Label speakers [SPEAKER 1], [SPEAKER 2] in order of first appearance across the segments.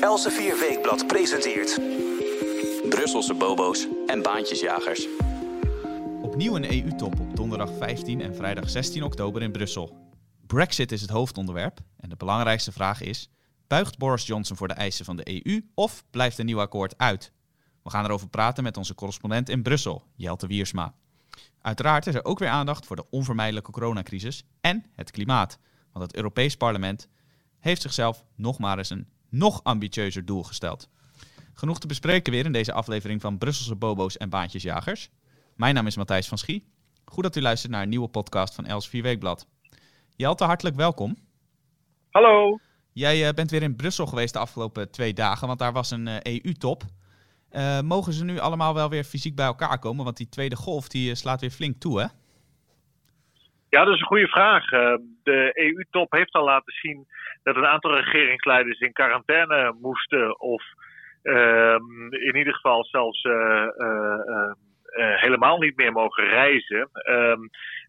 [SPEAKER 1] Elsevier Weekblad presenteert...
[SPEAKER 2] Brusselse bobo's en baantjesjagers.
[SPEAKER 3] Opnieuw een EU-top op donderdag 15 en vrijdag 16 oktober in Brussel. Brexit is het hoofdonderwerp en de belangrijkste vraag is: buigt Boris Johnson voor de eisen van de EU of blijft een nieuw akkoord uit? We gaan erover praten met onze correspondent in Brussel, Jelte Wiersma. Uiteraard is er ook weer aandacht voor de onvermijdelijke coronacrisis en het klimaat. Want het Europees Parlement heeft zichzelf nog maar eens een nog ambitieuzer doel gesteld. Genoeg te bespreken weer in deze aflevering van Brusselse Bobo's en Baantjesjagers. Mijn naam is Matthijs van Schie. Goed dat u luistert naar een nieuwe podcast van Els 4 Weekblad. Jelte, hartelijk welkom.
[SPEAKER 4] Hallo.
[SPEAKER 3] Jij uh, bent weer in Brussel geweest de afgelopen twee dagen, want daar was een uh, EU-top. Uh, mogen ze nu allemaal wel weer fysiek bij elkaar komen? Want die tweede golf die slaat weer flink toe, hè?
[SPEAKER 4] Ja, dat is een goede vraag. de EU-top heeft al laten zien dat een aantal regeringsleiders in quarantaine moesten of ehm, in ieder geval zelfs helemaal niet meer mogen reizen. Ehm,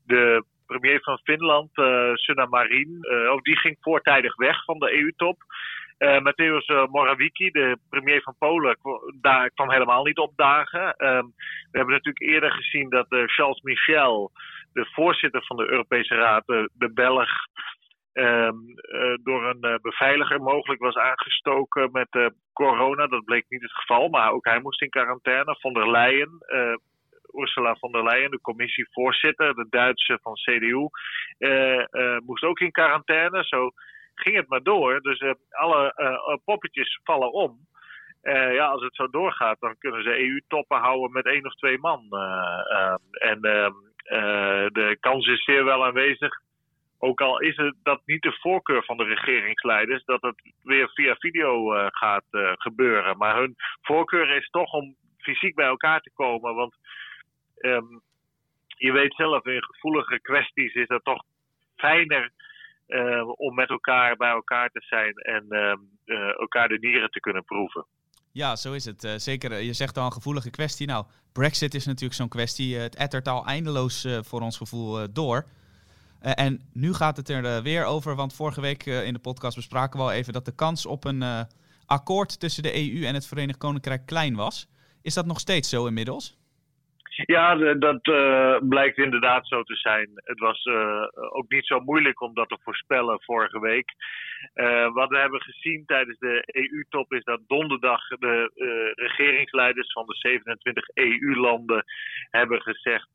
[SPEAKER 4] de premier van Finland, uh, Sunna Marin, uh, ook die ging voortijdig weg van de EU-top. Uh, Mateusz Morawiecki, de premier van Polen, daar kwam helemaal niet opdagen. Um, we hebben natuurlijk eerder gezien dat Charles Michel, de voorzitter van de Europese Raad, de Belg, um, door een beveiliger mogelijk was aangestoken met corona. Dat bleek niet het geval, maar ook hij moest in quarantaine. Von der Leyen, Ursula von der Leyen, de commissievoorzitter, de Duitse van CDU, moest ook in quarantaine. Zo ging het maar door. Dus alle poppetjes vallen om. ja, als het zo doorgaat, dan kunnen ze EU-toppen houden met één of twee man. en de kans is zeer wel aanwezig ook al is het dat niet de voorkeur van de regeringsleiders, dat het weer via video uh, gaat uh, gebeuren. Maar hun voorkeur is toch om fysiek bij elkaar te komen. Want um, je weet zelf, in gevoelige kwesties is het toch fijner om met elkaar bij elkaar te zijn en uh, elkaar de nieren te kunnen proeven.
[SPEAKER 3] Ja, zo is het. Uh, zeker, je zegt al een gevoelige kwestie. Nou, Brexit is natuurlijk zo'n kwestie. het ettert al eindeloos voor ons gevoel door. en nu gaat het er weer over, want vorige week in de podcast bespraken we al even dat de kans op een akkoord tussen de EU en het Verenigd Koninkrijk klein was. Is dat nog steeds zo inmiddels?
[SPEAKER 4] Ja, dat blijkt inderdaad zo te zijn. Het was ook niet zo moeilijk om dat te voorspellen vorige week. Uh, wat we hebben gezien tijdens de EU-top is dat donderdag de regeringsleiders van de 27 EU-landen hebben gezegd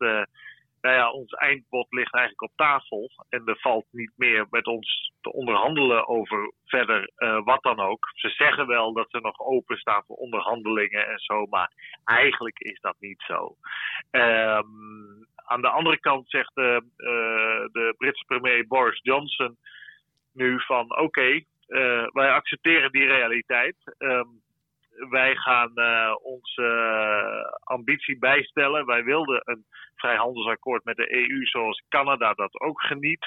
[SPEAKER 4] nou ja, ons eindbod ligt eigenlijk op tafel. En er valt niet meer met ons te onderhandelen over verder wat dan ook. Ze zeggen wel dat ze nog openstaan voor onderhandelingen en zo, maar eigenlijk is dat niet zo. Um, aan de andere kant zegt de Britse premier Boris Johnson nu van oké, uh, wij accepteren die realiteit. Um, wij gaan uh, onze uh, ambitie bijstellen. Wij wilden een vrijhandelsakkoord met de EU zoals Canada dat ook geniet.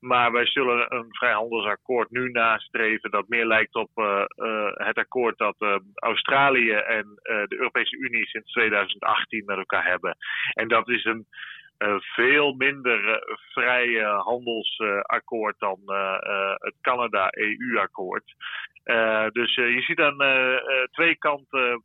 [SPEAKER 4] Maar wij zullen een vrijhandelsakkoord nu nastreven dat meer lijkt op het akkoord dat Australië en de Europese Unie sinds 2018 met elkaar hebben. En dat is een veel minder uh, vrij handelsakkoord dan uh, het Canada-EU-akkoord. dus je ziet aan twee kanten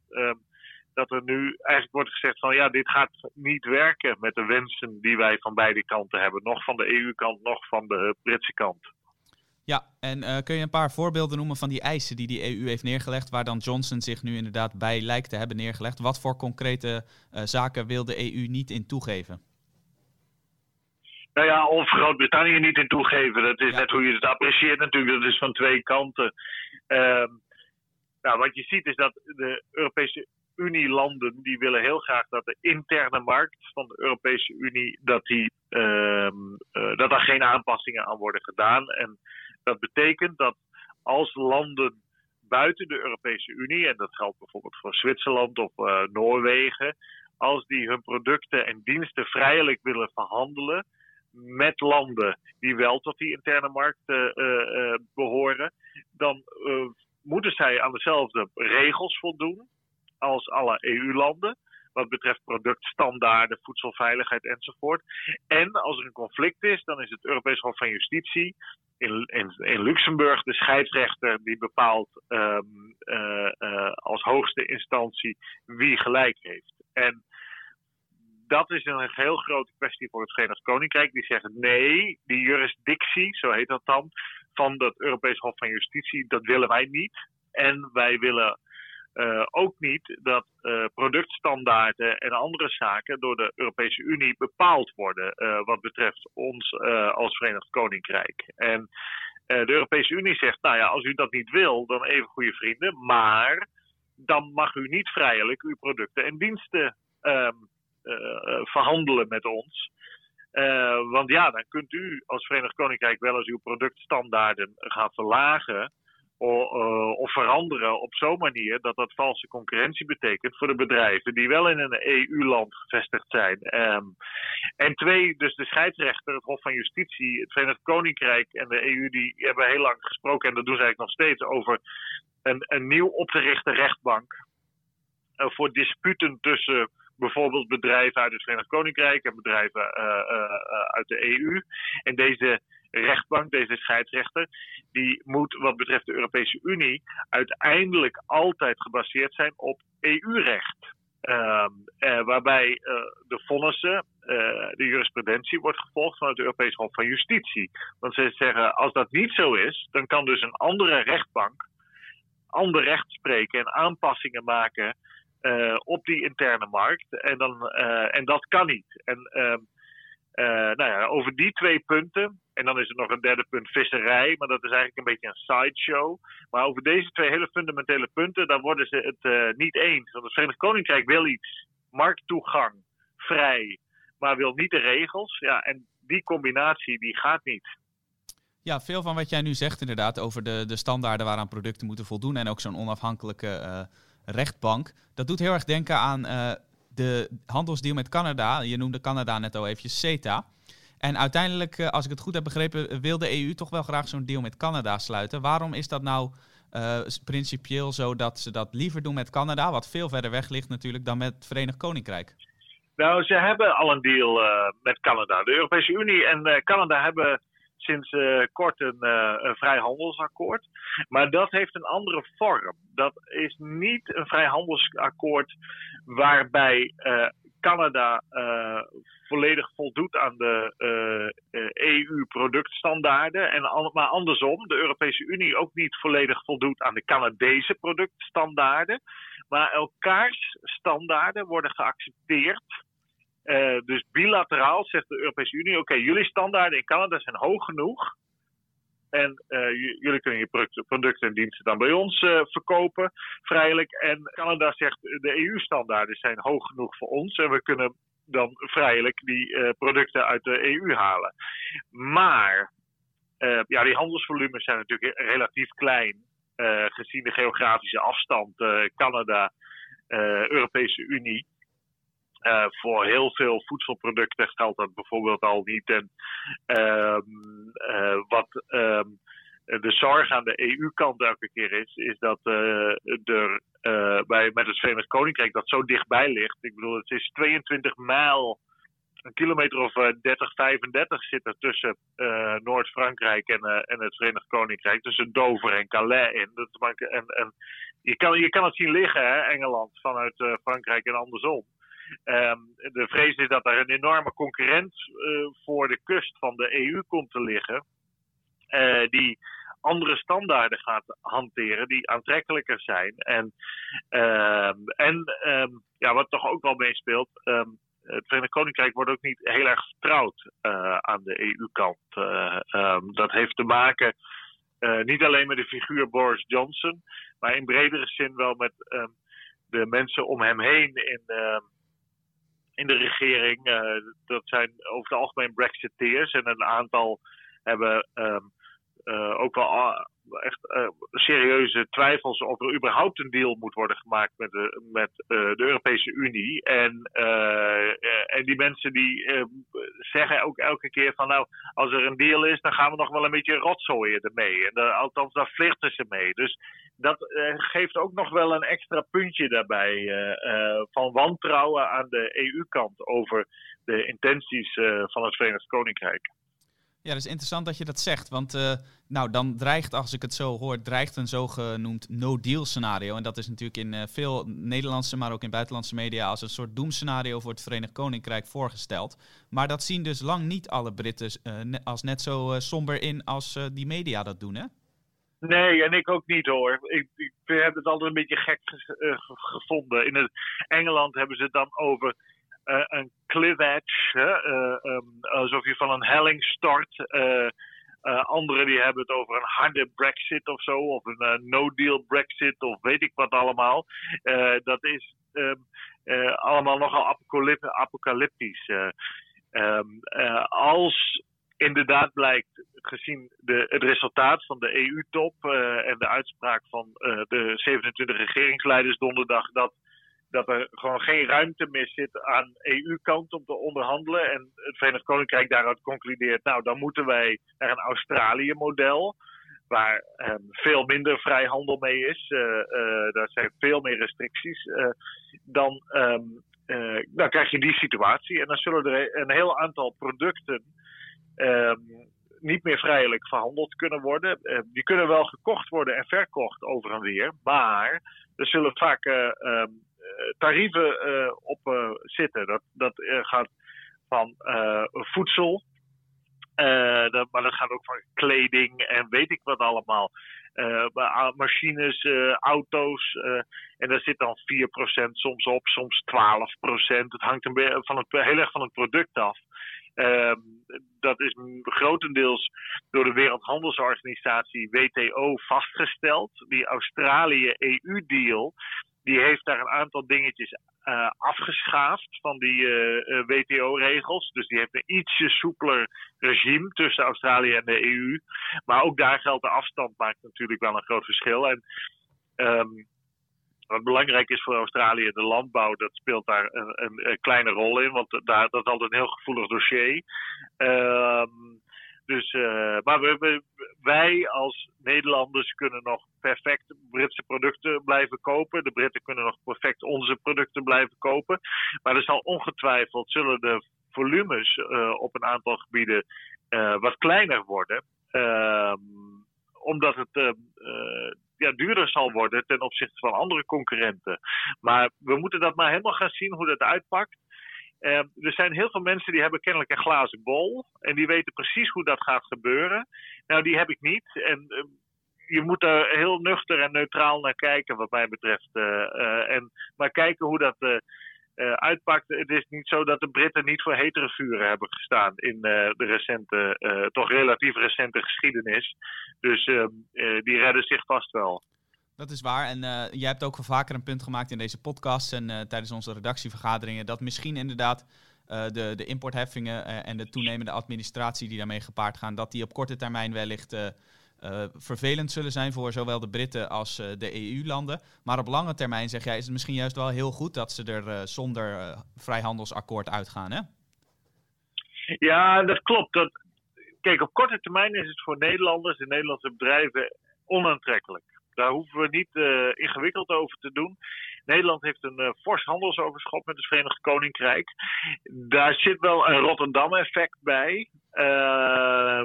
[SPEAKER 4] dat er nu eigenlijk wordt gezegd van ja, dit gaat niet werken met de wensen die wij van beide kanten hebben. Nog van de EU-kant, nog van de Britse kant.
[SPEAKER 3] Ja, en kun je een paar voorbeelden noemen van die eisen die die EU heeft neergelegd, waar dan Johnson zich nu inderdaad bij lijkt te hebben neergelegd? Wat voor concrete zaken wil de EU niet in toegeven?
[SPEAKER 4] Nou ja, of Groot-Brittannië niet in toegeven. Dat is net hoe je het apprecieert natuurlijk. Dat is van twee kanten. Uh, nou, wat je ziet is dat de Europese Unie-landen die willen heel graag dat de interne markt van de Europese Unie dat, die, uh, uh, dat daar geen aanpassingen aan worden gedaan. En dat betekent dat als landen buiten de Europese Unie, en dat geldt bijvoorbeeld voor Zwitserland of uh, Noorwegen, als die hun producten en diensten vrijelijk willen verhandelen, met landen die wel tot die interne markt uh, uh, behoren, dan moeten zij aan dezelfde regels voldoen als alle EU-landen. wat betreft productstandaarden, voedselveiligheid enzovoort. En als er een conflict is, dan is het Europees Hof van Justitie in, in, Luxemburg de scheidsrechter die bepaalt uh, als hoogste instantie wie gelijk heeft. En dat is een heel grote kwestie voor het Verenigd Koninkrijk. Die zeggen nee, die jurisdictie, zo heet dat dan, van het Europees Hof van Justitie, dat willen wij niet. En wij willen uh, ook niet dat uh, productstandaarden en andere zaken door de Europese Unie bepaald worden uh, wat betreft ons als Verenigd Koninkrijk. En de Europese Unie zegt, nou ja, als u dat niet wil, dan even goede vrienden, maar dan mag u niet vrijelijk uw producten en diensten um, verhandelen met ons. want ja, dan kunt u als Verenigd Koninkrijk wel eens uw productstandaarden gaan verlagen uh, of veranderen op zo'n manier dat dat valse concurrentie betekent voor de bedrijven die wel in een EU-land gevestigd zijn. Um, en twee, dus de scheidsrechter, het Hof van Justitie, het Verenigd Koninkrijk en de EU, die hebben heel lang gesproken, en dat doen ze eigenlijk nog steeds, over een, een nieuw op te richten rechtbank voor disputen tussen bijvoorbeeld bedrijven uit het Verenigd Koninkrijk en bedrijven uh, uit de EU. En deze rechtbank, deze scheidsrechter, die moet wat betreft de Europese Unie uiteindelijk altijd gebaseerd zijn op EU-recht. Uh, waarbij de vonnissen, de jurisprudentie wordt gevolgd van het Europees Hof van Justitie. Want ze zeggen, als dat niet zo is, dan kan dus een andere rechtbank ander recht spreken en aanpassingen maken op die interne markt. En, dan, en dat kan niet. En ehm, nou ja, over die twee punten en dan is er nog een derde punt visserij, maar dat is eigenlijk een beetje een sideshow. Maar over deze twee hele fundamentele punten, daar worden ze het niet eens. Want het Verenigd Koninkrijk wil iets, markttoegang, vrij, maar wil niet de regels. Ja, en die combinatie die gaat niet.
[SPEAKER 3] Ja, veel van wat jij nu zegt inderdaad over de, de standaarden waaraan producten moeten voldoen en ook zo'n onafhankelijke rechtbank. Dat doet heel erg denken aan uh, de handelsdeal met Canada. Je noemde Canada net al eventjes CETA. En uiteindelijk, eh, als ik het goed heb begrepen, wil de EU toch wel graag zo'n deal met Canada sluiten. Waarom is dat nou uh, principieel zo dat ze dat liever doen met Canada, wat veel verder weg ligt natuurlijk, dan met het Verenigd Koninkrijk?
[SPEAKER 4] Nou, ze hebben al een deal met Canada. De Europese Unie en Canada hebben sinds uh, kort een, uh, vrijhandelsakkoord. Maar dat heeft een andere vorm. Dat is niet een vrijhandelsakkoord waarbij uh, Canada volledig voldoet aan de EU-productstandaarden. E en maar andersom, de Europese Unie ook niet volledig voldoet aan de Canadese productstandaarden. Maar elkaars standaarden worden geaccepteerd uh, dus bilateraal zegt de Europese Unie: oké, jullie standaarden in Canada zijn hoog genoeg. En uh, jullie kunnen je producten en diensten dan bij ons uh, verkopen, vrijelijk. En Canada zegt: de EU-standaarden zijn hoog genoeg voor ons. En we kunnen dan vrijelijk die producten uit de EU halen. Maar ja, die handelsvolumes zijn natuurlijk relatief klein. gezien de geografische afstand Canada, Europese Unie. Uh, voor heel veel voedselproducten geldt dat bijvoorbeeld al niet. En uh, uh, wat ehm, de zorg aan de EU-kant elke keer is, is dat er bij, met het Verenigd Koninkrijk dat zo dichtbij ligt. Ik bedoel, het is 22 mijl, een kilometer of 30, 35 zit er tussen Noord-Frankrijk en, en het Verenigd Koninkrijk. Tussen Dover en Calais in. Dat en, en je, kan, je kan het zien liggen, hè, Engeland, vanuit Frankrijk en andersom. Um, de vrees is dat er een enorme concurrent uh, voor de kust van de EU komt te liggen. Uh, die andere standaarden gaat hanteren die aantrekkelijker zijn. En, uh, en um, ja, wat toch ook wel meespeelt. Het Verenigd Koninkrijk wordt ook niet heel erg vertrouwd uh, aan de EU-kant. dat heeft te maken niet alleen met de figuur Boris Johnson, maar in bredere zin wel met de mensen om hem heen in in de regering. Uh, dat zijn over het algemeen Brexiteers en een aantal hebben um, ook wel echt serieuze twijfels of er überhaupt een deal moet worden gemaakt met de, met, de Europese Unie. En, en die mensen die zeggen ook elke keer van nou, als er een deal is, dan gaan we nog wel een beetje rotzooien ermee. En althans, daar flirten ze mee. Dus dat geeft ook nog wel een extra puntje daarbij van wantrouwen aan de EU-kant over de intenties van het Verenigd Koninkrijk.
[SPEAKER 3] Ja, dat is interessant dat je dat zegt. Want uh, nou, dan dreigt, als ik het zo hoor, dreigt een zogenoemd no-deal scenario. En dat is natuurlijk in uh, veel Nederlandse, maar ook in buitenlandse media als een soort doemscenario voor het Verenigd Koninkrijk voorgesteld. Maar dat zien dus lang niet alle Britten uh, als net zo somber in als die media dat doen, hè?
[SPEAKER 4] Nee, en ik ook niet hoor. Ik, ik heb het altijd een beetje gek gevonden. In het Engeland hebben ze het dan over een cliff edge, uh, um, alsof je van een helling stort. Uh, anderen die hebben het over een harde brexit of zo, of een no-deal brexit, of weet ik wat allemaal. dat is um, allemaal nogal apocalyptisch. Um, als inderdaad blijkt, gezien de, het resultaat van de EU-top en de uitspraak van de 27 regeringsleiders donderdag, dat dat er gewoon geen ruimte meer zit aan EU-kant om te onderhandelen. En het Verenigd Koninkrijk daaruit concludeert, nou dan moeten wij naar een Australië-model. Waar um, veel minder vrijhandel mee is. Uh, uh, daar zijn veel meer restricties. Dan, um, dan krijg je die situatie. En dan zullen er een heel aantal producten um, niet meer vrijelijk verhandeld kunnen worden. die kunnen wel gekocht worden en verkocht over en weer. Maar er zullen vaak eh, tarieven eh, op eh, zitten. Dat, dat gaat van voedsel, maar dat gaat ook van kleding en weet ik wat allemaal. Uh, machines, auto's. En daar zit dan 4% soms op, soms 12%. Het hangt van het, heel erg van het product af. Ehm, dat is grotendeels door de Wereldhandelsorganisatie WTO vastgesteld. Die Australië-EU-deal die heeft daar een aantal dingetjes uh, afgeschaafd van die eh, eh, WTO-regels. Dus die heeft een ietsje soepeler regime tussen Australië en de EU. Maar ook daar geldt de afstand maakt natuurlijk wel een groot verschil. En um, wat belangrijk is voor Australië, de landbouw, dat speelt daar een, kleine rol in. Want daar, dat is altijd een heel gevoelig dossier. Um, dus, uh, maar we, wij als Nederlanders kunnen nog perfect Britse producten blijven kopen. De Britten kunnen nog perfect onze producten blijven kopen. Maar er zal ongetwijfeld zullen de volumes uh, op een aantal gebieden uh, wat kleiner worden. Ehm, omdat het ja, duurder zal worden ten opzichte van andere concurrenten. Maar we moeten dat maar helemaal gaan zien hoe dat uitpakt. Uh, er zijn heel veel mensen die hebben kennelijk een glazen bol. En die weten precies hoe dat gaat gebeuren. Nou, die heb ik niet. En uh, je moet er heel nuchter en neutraal naar kijken, wat mij betreft. Uh, en maar kijken hoe dat uitpakt. Het is niet zo dat de Britten niet voor hetere vuren hebben gestaan in de recente, toch relatief recente geschiedenis. Dus ehm, die redden zich vast wel.
[SPEAKER 3] Dat is waar. En uh, jij hebt ook al vaker een punt gemaakt in deze podcast en uh, tijdens onze redactievergaderingen. Dat misschien inderdaad uh, de, de importheffingen en de toenemende administratie die daarmee gepaard gaan, dat die op korte termijn wellicht vervelend zullen zijn voor zowel de Britten als de EU-landen. Maar op lange termijn, zeg jij, is het misschien juist wel heel goed dat ze er zonder vrijhandelsakkoord uitgaan, hè?
[SPEAKER 4] Ja, dat klopt. Dat, kijk, op korte termijn is het voor Nederlanders en Nederlandse bedrijven onaantrekkelijk. Daar hoeven we niet uh, ingewikkeld over te doen. Nederland heeft een uh, fors handelsoverschot met het Verenigd Koninkrijk. Daar zit wel een Rotterdam-effect bij. Uh,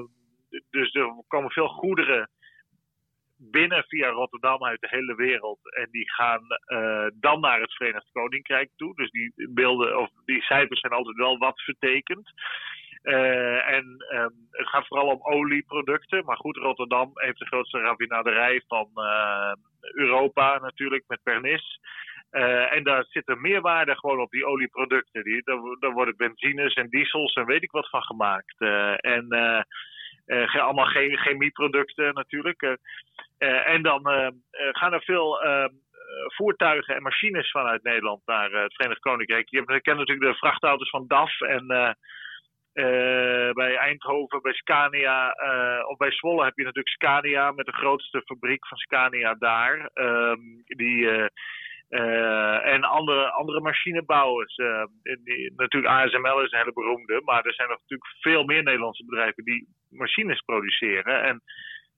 [SPEAKER 4] dus er komen veel goederen binnen via Rotterdam uit de hele wereld. En die gaan dan naar het Verenigd Koninkrijk toe. Dus die beelden of die cijfers zijn altijd wel wat vertekend. Uh, en um, het gaat vooral om olieproducten. Maar goed, Rotterdam heeft de grootste raffinaderij van uh, Europa natuurlijk met Pernis. Uh, en daar zit er meerwaarde gewoon op die olieproducten. Die, daar, worden benzines en diesels en weet ik wat van gemaakt. en allemaal geen chemieproducten natuurlijk. en dan gaan er veel ehm, voertuigen en machines vanuit Nederland naar het Verenigd Koninkrijk. Je kent natuurlijk de vrachtauto's van DAF en bij Eindhoven, bij Scania of bij Zwolle heb je natuurlijk Scania met de grootste fabriek van Scania daar. Ehm, die, en andere, andere machinebouwers. Die, natuurlijk ASML is een hele beroemde, maar er zijn nog natuurlijk veel meer Nederlandse bedrijven die machines produceren. En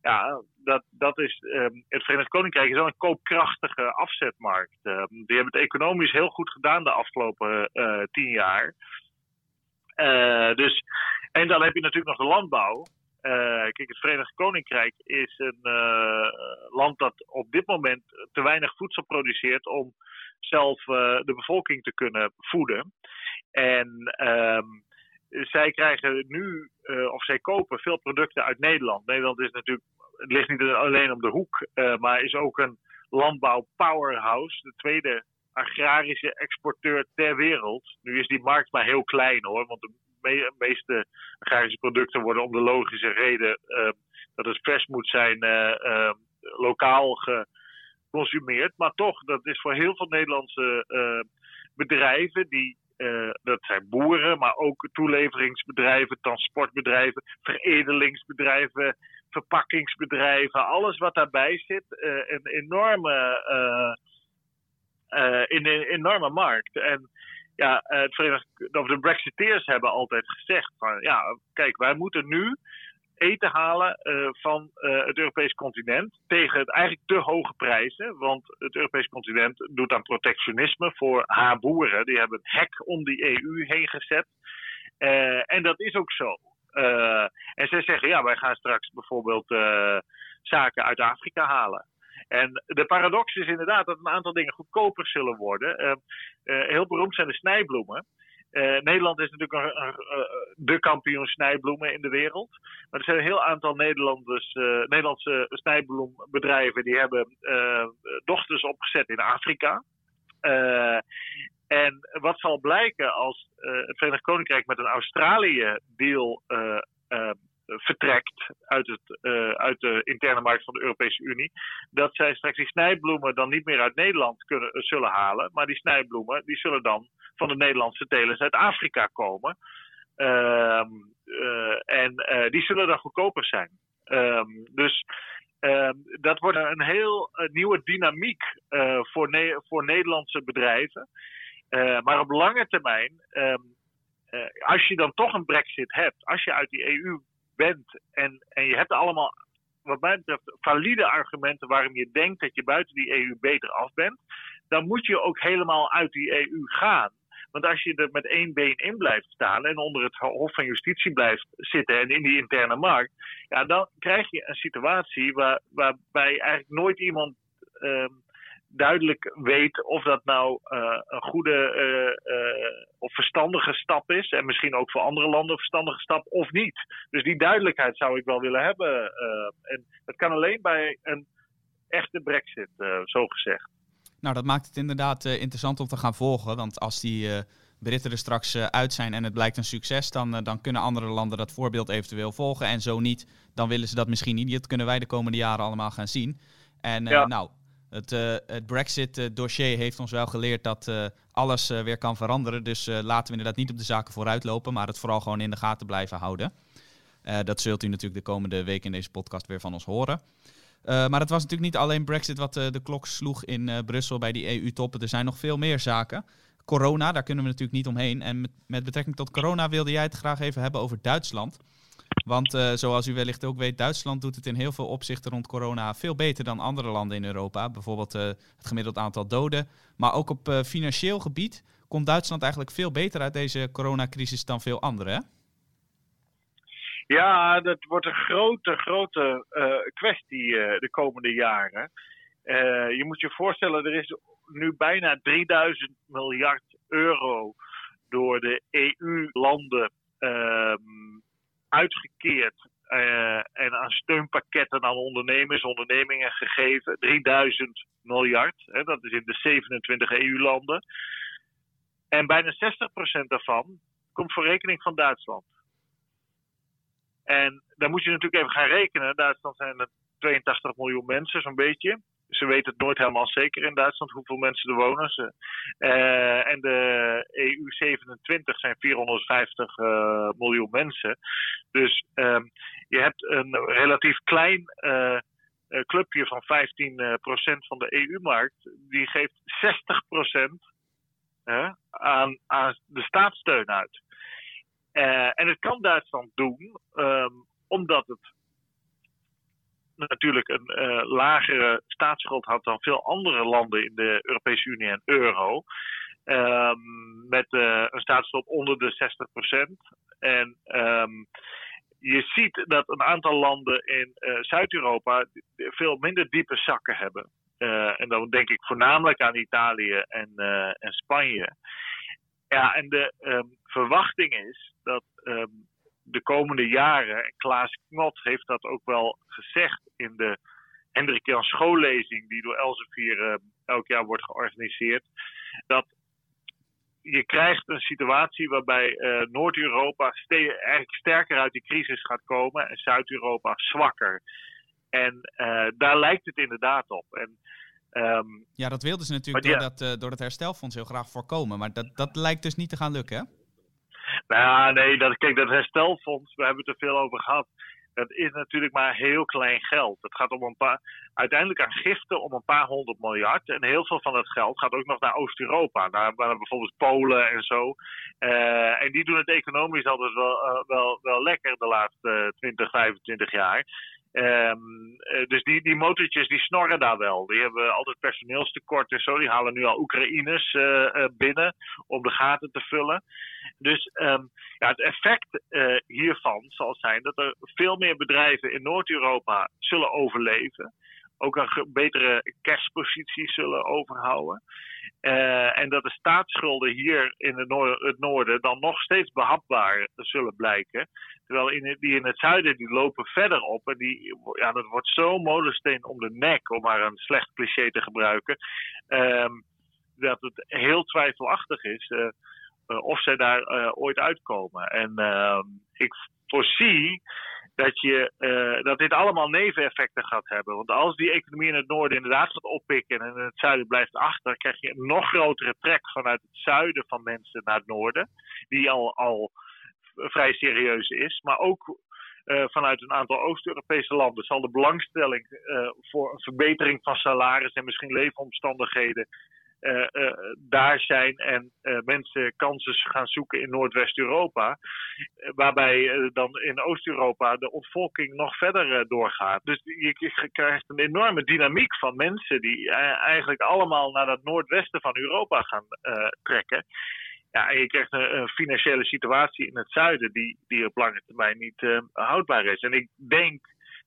[SPEAKER 4] ja, dat, dat is, um, het Verenigd Koninkrijk is wel een koopkrachtige afzetmarkt. Um, die hebben het economisch heel goed gedaan de afgelopen uh, tien jaar. Uh, dus, en dan heb je natuurlijk nog de landbouw. Uh, kijk, het Verenigd Koninkrijk is een land dat op dit moment te weinig voedsel produceert om zelf de bevolking te kunnen voeden. En um, zij krijgen nu, of zij kopen veel producten uit Nederland. Nederland is natuurlijk, het ligt niet alleen om de hoek, maar is ook een landbouw powerhouse. De tweede agrarische exporteur ter wereld. Nu is die markt maar heel klein hoor, want de me meeste agrarische producten worden om de logische reden uh, dat het vers moet zijn, lokaal geconsumeerd. Maar toch, dat is voor heel veel Nederlandse bedrijven die uh, dat zijn boeren, maar ook toeleveringsbedrijven, transportbedrijven, veredelingsbedrijven, verpakkingsbedrijven. Alles wat daarbij zit. Uh, een enorme, in een enorme markt. En ja, of de Brexiteers hebben altijd gezegd van ja, kijk, wij moeten nu eten halen uh, van het Europees continent tegen het eigenlijk te hoge prijzen. Want het Europees continent doet aan protectionisme voor haar boeren. Die hebben een hek om die EU heen gezet. En dat is ook zo. en zij zeggen, ja, wij gaan straks bijvoorbeeld zaken uit Afrika halen. En de paradox is inderdaad dat een aantal dingen goedkoper zullen worden. heel beroemd zijn de snijbloemen. Uh, Nederland is natuurlijk een, de kampioen snijbloemen in de wereld. Maar er zijn een heel aantal Nederlanders, uh, Nederlandse snijbloembedrijven die hebben dochters opgezet in Afrika. en wat zal blijken als het Verenigd Koninkrijk met een Australië-deal vertrekt uit, het, uit de interne markt van de Europese Unie, dat zij straks die snijbloemen dan niet meer uit Nederland kunnen, zullen halen, maar die snijbloemen die zullen dan van de Nederlandse telers uit Afrika komen. Um, uh, en die zullen dan goedkoper zijn. Um, dus um, dat wordt een heel nieuwe dynamiek voor, voor Nederlandse bedrijven. maar op lange termijn, als je dan toch een brexit hebt, als je uit die EU bent en, en je hebt allemaal, wat mij betreft, valide argumenten waarom je denkt dat je buiten die EU beter af bent, dan moet je ook helemaal uit die EU gaan. Want als je er met één been in blijft staan en onder het Hof van Justitie blijft zitten en in die interne markt, ja, dan krijg je een situatie waar, waarbij eigenlijk nooit iemand uh, duidelijk weet of dat nou uh, een goede uh, of verstandige stap is. En misschien ook voor andere landen een verstandige stap of niet. Dus die duidelijkheid zou ik wel willen hebben. en dat kan alleen bij een echte brexit, zo gezegd.
[SPEAKER 3] Nou, dat maakt het inderdaad interessant om te gaan volgen. Want als die Britten er straks uit zijn en het blijkt een succes, dan, dan kunnen andere landen dat voorbeeld eventueel volgen. En zo niet, dan willen ze dat misschien niet. Dat kunnen wij de komende jaren allemaal gaan zien. En ja. nou, het, het Brexit-dossier heeft ons wel geleerd dat alles weer kan veranderen. Dus laten we inderdaad niet op de zaken vooruitlopen, maar het vooral gewoon in de gaten blijven houden. dat zult u natuurlijk de komende week in deze podcast weer van ons horen. Maar het was natuurlijk niet alleen Brexit wat de klok sloeg in Brussel bij die EU-toppen. Er zijn nog veel meer zaken. Corona, daar kunnen we natuurlijk niet omheen. En met, met betrekking tot corona wilde jij het graag even hebben over Duitsland. Want zoals u wellicht ook weet, Duitsland doet het in heel veel opzichten rond corona veel beter dan andere landen in Europa. Bijvoorbeeld het gemiddeld aantal doden. Maar ook op financieel gebied komt Duitsland eigenlijk veel beter uit deze coronacrisis dan veel anderen.
[SPEAKER 4] Ja, dat wordt een grote, grote kwestie de komende jaren. Je moet je voorstellen, er is nu bijna 3000 miljard euro door de EU-landen uitgekeerd en aan steunpakketten aan ondernemers, ondernemingen gegeven. 3000 miljard, hè, dat is in de 27 EU-landen. En bijna 60% daarvan komt voor rekening van Duitsland. En dan moet je natuurlijk even gaan rekenen. Duitsland zijn er 82 miljoen mensen, zo'n beetje. Ze weten het nooit helemaal zeker in Duitsland hoeveel mensen er wonen. Ze, uh, en de EU 27 zijn 450 uh, miljoen mensen. Dus um, je hebt een relatief klein uh, clubje van 15% van de EU-markt. Die geeft 60% aan, de staatssteun uit. en het kan Duitsland doen, um, omdat het natuurlijk een uh, lagere staatsschuld had dan veel andere landen in de Europese Unie en euro. Um, met uh, een staatsschuld onder de 60%. En um, je ziet dat een aantal landen in uh, Zuid-Europa veel minder diepe zakken hebben. en dan denk ik voornamelijk aan Italië en, Spanje. Ja, en de um, verwachting is dat de komende jaren, en Klaas Knot heeft dat ook wel gezegd in de Hendrik Jan schoollezing die door Elsevier uh, elk jaar wordt georganiseerd, dat je krijgt een situatie waarbij uh, Noord-Europa eigenlijk sterker uit die crisis gaat komen en Zuid-Europa zwakker. En uh, daar lijkt het inderdaad op. En,
[SPEAKER 3] um, ja, dat wilden ze natuurlijk door, dat, door het herstelfonds heel graag voorkomen. Maar dat, dat lijkt dus niet te gaan lukken, hè?
[SPEAKER 4] Nou nee, dat, kijk, dat herstelfonds, we hebben het er veel over gehad. Dat is natuurlijk maar heel klein geld. Het gaat om een paar, uiteindelijk aan giften om een paar honderd miljard. En heel veel van dat geld gaat ook nog naar Oost-Europa. Naar, naar, bijvoorbeeld Polen en zo. Uh, en die doen het economisch altijd wel, uh, wel, wel lekker de laatste 20, 25 jaar. Um, dus die, die motortjes die snorren daar wel. Die hebben altijd personeelstekort en zo. Die halen nu al Oekraïners binnen om de gaten te vullen. Dus um, ja, het effect uh, hiervan zal zijn dat er veel meer bedrijven in Noord-Europa zullen overleven. Ook een betere cashpositie zullen overhouden. Uh, en dat de staatsschulden hier in het, noorden, het dan nog steeds behapbaar zullen blijken. Terwijl in die in het zuiden die lopen verder op. En die, ja, dat wordt zo molensteen om de nek, om maar een slecht cliché te gebruiken. Um, dat het heel twijfelachtig is uh, of zij daar uh, ooit uitkomen. En ehm, ik voorzie dat, je, uh, dat dit allemaal neveneffecten gaat hebben. Want als die economie in het noorden inderdaad gaat oppikken en in het zuiden blijft achter, krijg je een nog grotere trek vanuit het zuiden van mensen naar het noorden. Die al, al vrij serieus is. Maar ook vanuit een aantal Oost-Europese landen zal de belangstelling voor een verbetering van salaris en misschien leefomstandigheden daar zijn en uh, mensen kansen gaan zoeken in Noordwest-Europa. waarbij dan in Oost-Europa de ontvolking nog verder doorgaat. Dus je, krijgt een enorme dynamiek van mensen die eigenlijk allemaal naar het noordwesten van Europa gaan trekken. Ja, en je krijgt een, financiële situatie in het zuiden die, die op lange termijn niet houdbaar is. En ik denk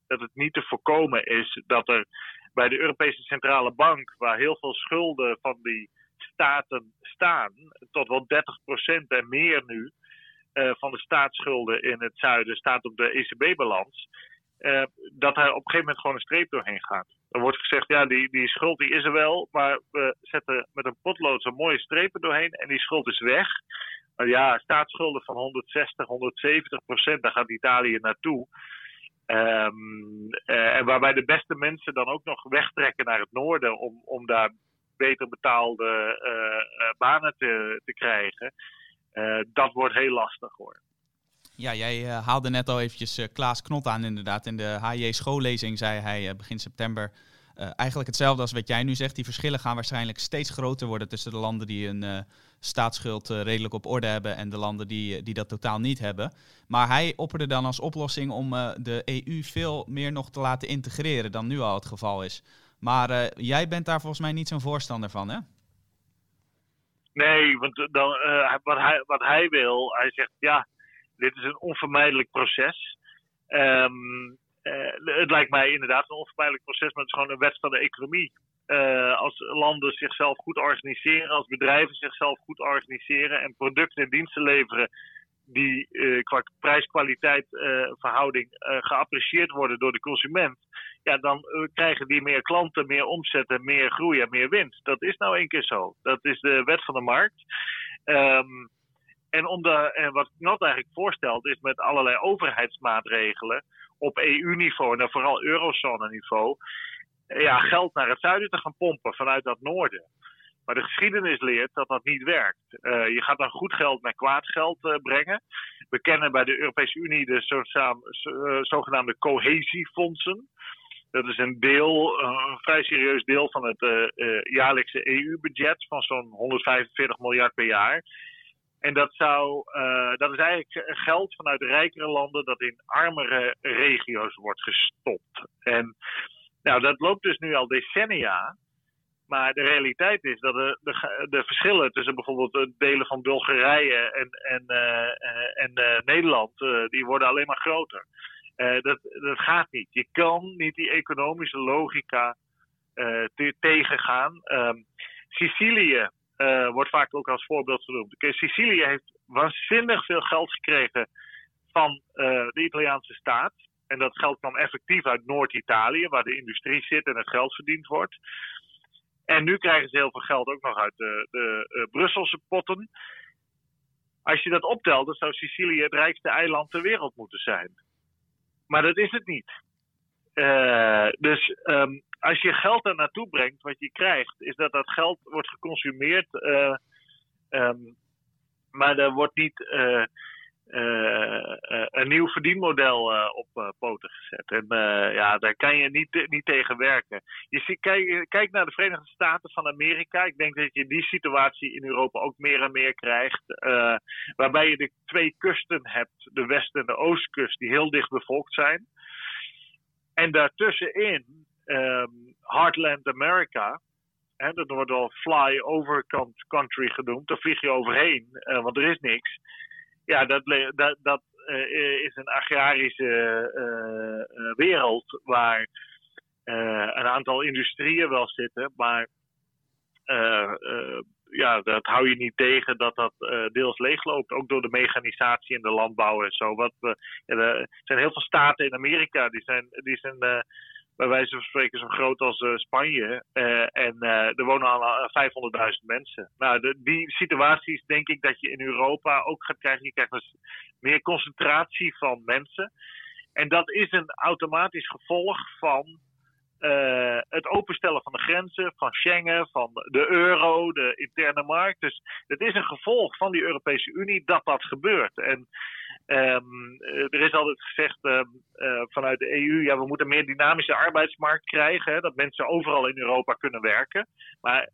[SPEAKER 4] dat het niet te voorkomen is dat er bij de Europese Centrale Bank, waar heel veel schulden van die staten staan, tot wel 30% en meer nu, uh, van de staatsschulden in het zuiden staat op de ECB-balans. Uh, dat er op een gegeven moment gewoon een streep doorheen gaat. Er wordt gezegd, ja, die, die schuld die is er wel, maar we zetten met een potlood zo'n mooie strepen doorheen en die schuld is weg. Maar ja, staatsschulden van 160, 170 procent, daar gaat Italië naartoe. Um, uh, en waarbij de beste mensen dan ook nog wegtrekken naar het noorden om, om daar beter betaalde uh, uh, banen te, te krijgen. dat wordt heel lastig hoor.
[SPEAKER 3] Ja, jij haalde net al eventjes Klaas Knot aan inderdaad. In de HJ schoollezing zei hij begin september eigenlijk hetzelfde als wat jij nu zegt. Die verschillen gaan waarschijnlijk steeds groter worden tussen de landen die een staatsschuld redelijk op orde hebben en de landen die, die dat totaal niet hebben. Maar hij opperde dan als oplossing om de EU veel meer nog te laten integreren dan nu al het geval is. Maar jij bent daar volgens mij niet zo'n voorstander van, hè?
[SPEAKER 4] Nee, want dan, wat, hij, wat hij wil, hij zegt ja dit is een onvermijdelijk proces. Um, uh, het lijkt mij inderdaad een onvermijdelijk proces, maar het is gewoon een wet van de economie. Uh, als landen zichzelf goed organiseren, als bedrijven zichzelf goed organiseren en producten en diensten leveren die uh, qua prijs-kwaliteit verhouding geapprecieerd worden door de consument, ja, dan krijgen die meer klanten, meer omzetten, meer groei en meer winst. Dat is nou één keer zo. Dat is de wet van de markt. Um, en, om de, en wat Knot eigenlijk voorstelt, is met allerlei overheidsmaatregelen op EU-niveau en vooral eurozone-niveau. ja, geld naar het zuiden te gaan pompen vanuit dat noorden. Maar de geschiedenis leert dat dat niet werkt. je gaat dan goed geld naar kwaad geld brengen. We kennen bij de Europese Unie de zogenaamde cohesiefondsen. Dat is een deel, een vrij serieus deel van het jaarlijkse EU-budget van zo'n 145 miljard per jaar. En dat, zou, uh, dat is eigenlijk geld vanuit rijkere landen dat in armere regio's wordt gestopt. En nou, dat loopt dus nu al decennia. Maar de realiteit is dat de, de, de verschillen tussen bijvoorbeeld delen van Bulgarije en, en, uh, en uh, Nederland, die worden alleen maar groter. dat, dat gaat niet. Je kan niet die economische logica tegengaan. Um, Sicilië uh, wordt vaak ook als voorbeeld genoemd. Sicilië heeft waanzinnig veel geld gekregen van uh, de Italiaanse staat. En dat geld kwam effectief uit Noord-Italië, waar de industrie zit en het geld verdiend wordt. En nu krijgen ze heel veel geld ook nog uit de, de uh, Brusselse potten. Als je dat optelt, dan zou Sicilië het rijkste eiland ter wereld moeten zijn. Maar dat is het niet. Dus um, als je geld er naartoe brengt, wat je krijgt, is dat dat geld wordt geconsumeerd. Uh, um, maar er wordt niet uh, een nieuw verdienmodel op poten gezet. En ja, daar kan je niet, niet tegen werken. Je kijk, kijk naar de Verenigde Staten van Amerika. Ik denk dat je die situatie in Europa ook meer en meer krijgt. waarbij je de twee kusten hebt, de west- en de oostkust, die heel dicht bevolkt zijn. En daartussenin um, Heartland America. Hè, dat wordt wel fly-over country genoemd. Daar vlieg je overheen, uh, want er is niks. Ja, dat, dat, dat uh, is een agrarische uh, wereld waar een aantal industrieën wel zitten, maar ja, dat hou je niet tegen dat dat uh, deels leegloopt. Ook door de mechanisatie in de landbouw en zo. Wat er zijn heel veel staten in Amerika die zijn, die zijn uh, bij wijze van spreken zo groot als uh, Spanje. En er wonen al 500.000 mensen. Nou, de, die situaties denk ik dat je in Europa ook gaat krijgen. Je krijgt dus meer concentratie van mensen. En dat is een automatisch gevolg van het openstellen van de grenzen, van Schengen, van de euro, de interne markt. Dus het is een gevolg van die Europese Unie dat dat gebeurt. En Um, er is altijd gezegd uh, uh, vanuit de EU, ja, we moeten een meer dynamische arbeidsmarkt krijgen, hè, dat mensen overal in Europa kunnen werken. Maar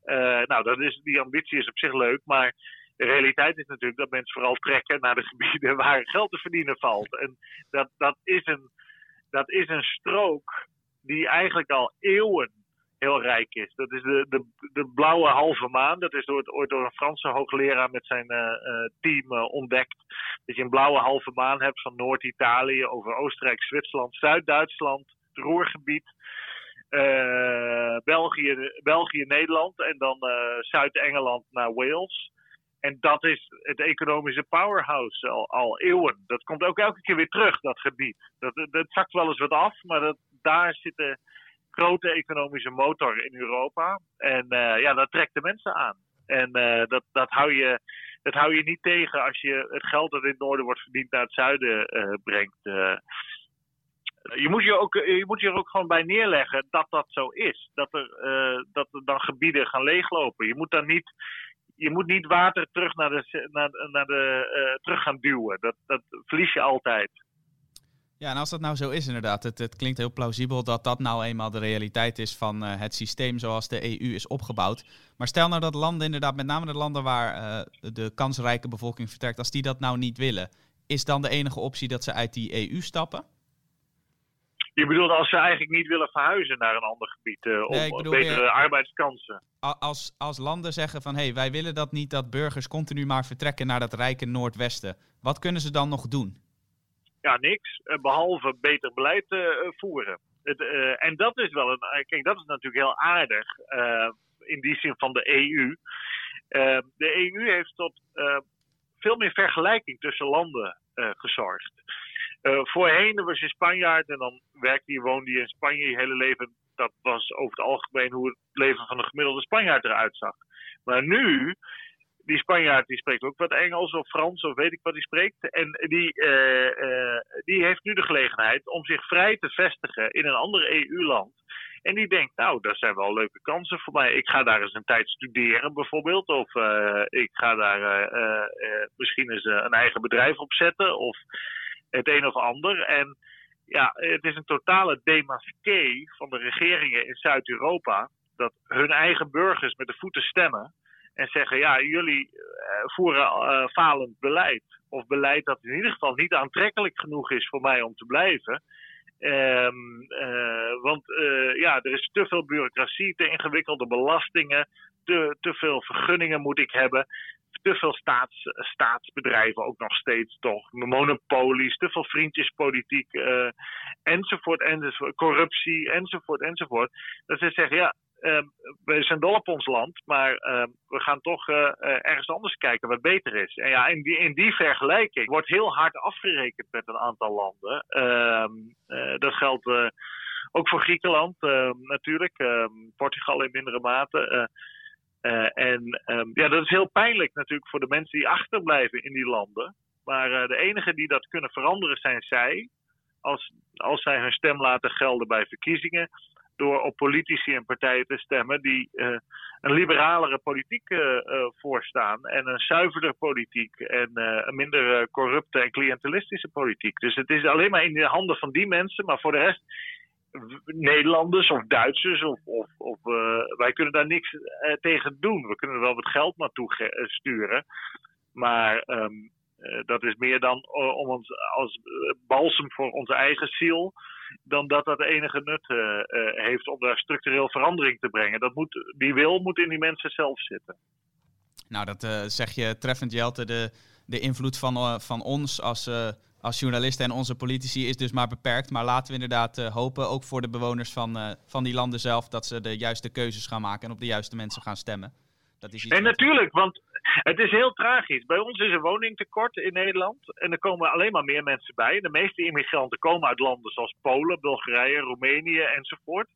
[SPEAKER 4] nou, dat is, die ambitie is op zich leuk, maar de realiteit is natuurlijk dat mensen vooral trekken naar de gebieden waar geld te verdienen valt. En dat, dat, is, een, dat is een strook die eigenlijk al eeuwen heel rijk is. Dat is de, de, de blauwe halve maan. Dat is door, ooit door een Franse hoogleraar met zijn uh, team uh, ontdekt. Dat je een blauwe halve maan hebt van Noord-Italië over Oostenrijk, Zwitserland, Zuid-Duitsland, het Roergebied. België, België, Nederland en dan Zuid-Engeland naar Wales. En dat is het economische powerhouse al, al, eeuwen. Dat komt ook elke keer weer terug, dat gebied. Dat, dat zakt wel eens wat af, maar dat, daar zitten grote economische motor in Europa. En uh, ja, dat trekt de mensen aan. En uh, dat, dat, hou je, dat hou je niet tegen als je het geld dat in het noorden wordt verdiend naar het zuiden uh, brengt. je, moet je, ook, je moet je er ook gewoon bij neerleggen dat dat zo is. Dat er, dat er dan gebieden gaan leeglopen. Je moet dan niet je moet niet water terug naar de, naar, naar de, uh, terug gaan duwen. Dat, dat verlies je altijd.
[SPEAKER 3] Ja, en als dat nou zo is inderdaad, het, het klinkt heel plausibel dat dat nou eenmaal de realiteit is van uh, het systeem zoals de EU is opgebouwd. Maar stel nou dat landen inderdaad, met name de landen waar uh, de kansrijke bevolking vertrekt, als die dat nou niet willen, is dan de enige optie dat ze uit die EU stappen?
[SPEAKER 4] Je bedoelt als ze eigenlijk niet willen verhuizen naar een ander gebied uh, nee, om betere weer, arbeidskansen?
[SPEAKER 3] Als, als landen zeggen van hé, hey, wij willen dat niet dat burgers continu maar vertrekken naar dat rijke Noordwesten. Wat kunnen ze dan nog doen?
[SPEAKER 4] ja, niks. Eh, behalve beter beleid uh, voeren. Het, uh, en dat is wel een. Kijk, dat is natuurlijk heel aardig. In die zin van de EU. de EU heeft tot veel meer vergelijking tussen landen gezorgd. Voorheen was je Spanjaard en dan werkte je, woonde je in Spanje je hele leven. Dat was over het algemeen hoe het leven van een gemiddelde Spanjaard eruit zag. Maar nu die Spanjaard die spreekt ook wat Engels of Frans of weet ik wat hij spreekt. En die, die heeft nu de gelegenheid om zich vrij te vestigen in een ander EU-land. En die denkt, nou, dat zijn wel leuke kansen voor mij. Ik ga daar eens een tijd studeren bijvoorbeeld. Of ik ga daar misschien eens een eigen bedrijf opzetten. Of het een of ander. En ja, het is een totale demasqué van de regeringen in Zuid-Europa. Dat hun eigen burgers met de voeten stemmen. En zeggen, ja, jullie uh, voeren uh, falend beleid. Of beleid dat in ieder geval niet aantrekkelijk genoeg is voor mij om te blijven. Um, uh, want ja, er is te veel bureaucratie, te ingewikkelde belastingen, te, te veel vergunningen moet ik hebben te veel staats, staatsbedrijven ook nog steeds toch. Monopolies, te veel vriendjespolitiek, uh, enzovoort, enzovoort. Corruptie, enzovoort, enzovoort. Dat ze zeggen, ja, uh, we zijn dol op ons land, maar uh, we gaan toch uh, ergens anders kijken wat beter is. En ja, in die, in die vergelijking wordt heel hard afgerekend met een aantal landen. Ehm, dat geldt ook voor Griekenland natuurlijk, ehm, Portugal in mindere mate. Uh, en um, ja, dat is heel pijnlijk natuurlijk voor de mensen die achterblijven in die landen. Maar uh, de enigen die dat kunnen veranderen zijn zij. Als, als zij hun stem laten gelden bij verkiezingen. Door op politici en partijen te stemmen die uh, een liberalere politiek voorstaan. En een zuiverder politiek. En een minder corrupte en cliëntelistische politiek. Dus het is alleen maar in de handen van die mensen. Maar voor de rest Nederlanders of Duitsers of, of, uh, wij kunnen daar niks uh, tegen doen. We kunnen er wel wat geld naartoe uh, sturen, maar um, dat is meer dan om ons als balsem voor onze eigen ziel, dan dat dat enige nut heeft om daar structureel verandering te brengen. Dat moet, die wil moet in die mensen zelf zitten.
[SPEAKER 3] Nou, dat zeg je treffend, Jelte. De, de invloed van, van ons als als journalisten en onze politici is dus maar beperkt. Maar laten we inderdaad uh, hopen, ook voor de bewoners van, uh, van die landen zelf, dat ze de juiste keuzes gaan maken en op de juiste mensen gaan stemmen.
[SPEAKER 4] Dat is iets en natuurlijk, want het is heel tragisch. Bij ons is er woningtekort in Nederland en er komen alleen maar meer mensen bij. De meeste immigranten komen uit landen zoals Polen, Bulgarije, Roemenië enzovoort.